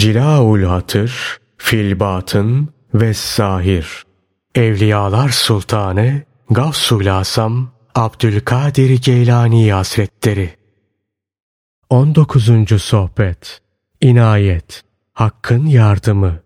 Cilaul Hatır, Filbatın ve Zahir. Evliyalar Sultanı Gavsul Asam Abdülkadir Geylani Hazretleri 19. Sohbet İnayet Hakkın Yardımı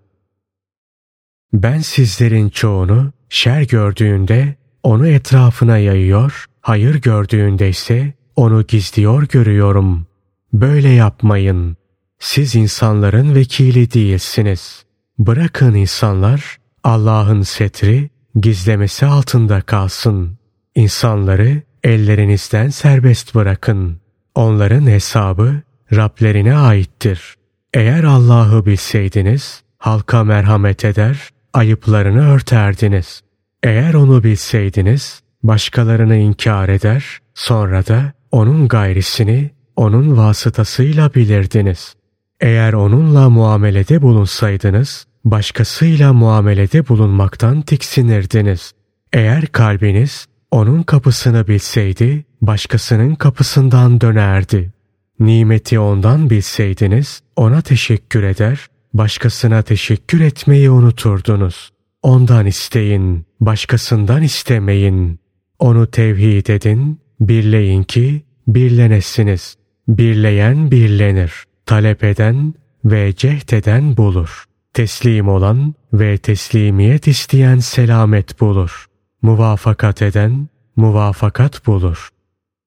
Ben sizlerin çoğunu şer gördüğünde onu etrafına yayıyor, hayır gördüğünde ise onu gizliyor görüyorum. Böyle yapmayın. Siz insanların vekili değilsiniz. Bırakın insanlar Allah'ın setri gizlemesi altında kalsın. İnsanları ellerinizden serbest bırakın. Onların hesabı Rablerine aittir. Eğer Allah'ı bilseydiniz halka merhamet eder, ayıplarını örterdiniz. Eğer onu bilseydiniz başkalarını inkar eder, sonra da onun gayrisini onun vasıtasıyla bilirdiniz. Eğer onunla muamelede bulunsaydınız, başkasıyla muamelede bulunmaktan tiksinirdiniz. Eğer kalbiniz onun kapısını bilseydi, başkasının kapısından dönerdi. Nimeti ondan bilseydiniz, ona teşekkür eder, başkasına teşekkür etmeyi unuturdunuz. Ondan isteyin, başkasından istemeyin. Onu tevhid edin, birleyin ki birlenesiniz. Birleyen birlenir. Talep eden ve cehd eden bulur. Teslim olan ve teslimiyet isteyen selamet bulur. Muvafakat eden muvafakat bulur.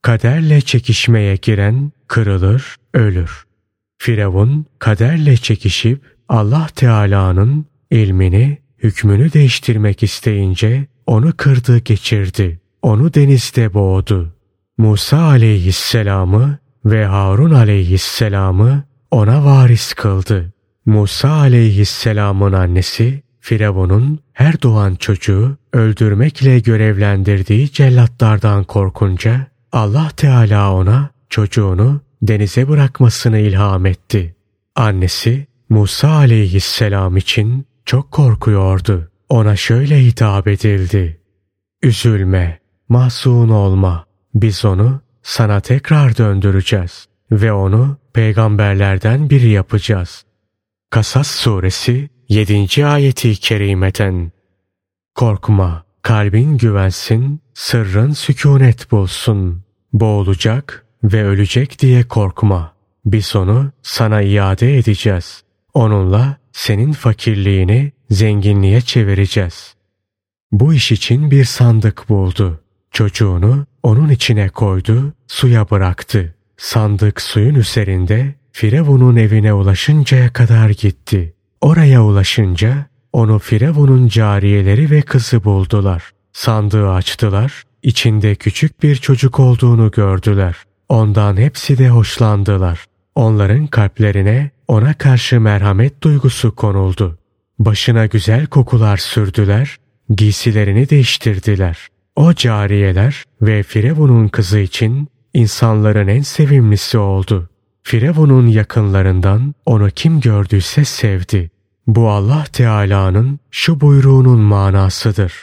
Kaderle çekişmeye giren kırılır, ölür. Firavun kaderle çekişip Allah Teala'nın ilmini, hükmünü değiştirmek isteyince onu kırdı geçirdi. Onu denizde boğdu. Musa aleyhisselamı ve Harun aleyhisselamı ona varis kıldı. Musa aleyhisselamın annesi Firavun'un her doğan çocuğu öldürmekle görevlendirdiği cellatlardan korkunca Allah Teala ona çocuğunu denize bırakmasını ilham etti. Annesi Musa aleyhisselam için çok korkuyordu. Ona şöyle hitap edildi. Üzülme, mahzun olma. Biz onu sana tekrar döndüreceğiz ve onu peygamberlerden biri yapacağız. Kasas suresi 7. ayeti kerimeten Korkma, kalbin güvensin, sırrın sükunet bulsun. Boğulacak ve ölecek diye korkma. Biz onu sana iade edeceğiz. Onunla senin fakirliğini zenginliğe çevireceğiz. Bu iş için bir sandık buldu. Çocuğunu onun içine koydu, suya bıraktı. Sandık suyun üzerinde Firavun'un evine ulaşıncaya kadar gitti. Oraya ulaşınca onu Firavun'un cariyeleri ve kızı buldular. Sandığı açtılar, içinde küçük bir çocuk olduğunu gördüler. Ondan hepsi de hoşlandılar. Onların kalplerine ona karşı merhamet duygusu konuldu. Başına güzel kokular sürdüler, giysilerini değiştirdiler. O cariyeler ve Firavun'un kızı için insanların en sevimlisi oldu. Firavun'un yakınlarından onu kim gördüyse sevdi. Bu Allah Teala'nın şu buyruğunun manasıdır.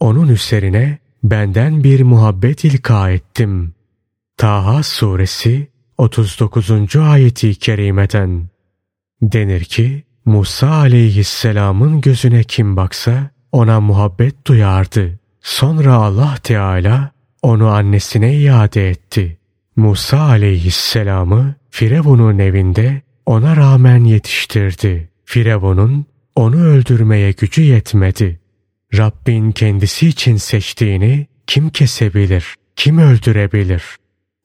Onun üzerine benden bir muhabbet ilka ettim. Taha suresi 39. ayeti kerimeden denir ki Musa aleyhisselamın gözüne kim baksa ona muhabbet duyardı. Sonra Allah Teala onu annesine iade etti. Musa aleyhisselamı Firavun'un evinde ona rağmen yetiştirdi. Firavun'un onu öldürmeye gücü yetmedi. Rabbin kendisi için seçtiğini kim kesebilir, kim öldürebilir?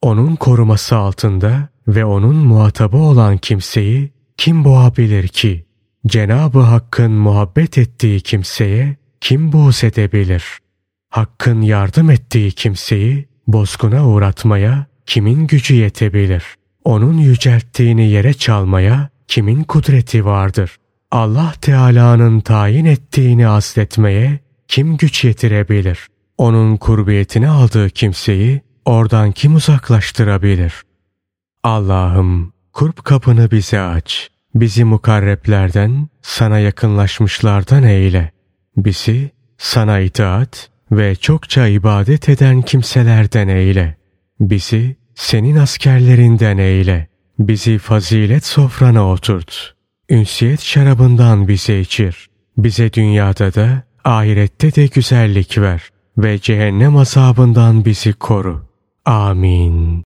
Onun koruması altında ve onun muhatabı olan kimseyi kim boğabilir ki? Cenabı Hakk'ın muhabbet ettiği kimseye kim buğz edebilir? Hakk'ın yardım ettiği kimseyi bozguna uğratmaya kimin gücü yetebilir? Onun yücelttiğini yere çalmaya kimin kudreti vardır? Allah Teala'nın tayin ettiğini asletmeye kim güç yetirebilir? Onun kurbiyetini aldığı kimseyi oradan kim uzaklaştırabilir? Allah'ım kurp kapını bize aç. Bizi mukarreplerden, sana yakınlaşmışlardan eyle. Bizi sana itaat ve çokça ibadet eden kimselerden eyle. Bizi senin askerlerinden eyle. Bizi fazilet sofrana oturt. Ünsiyet şarabından bize içir. Bize dünyada da ahirette de güzellik ver ve cehennem azabından bizi koru. Amin.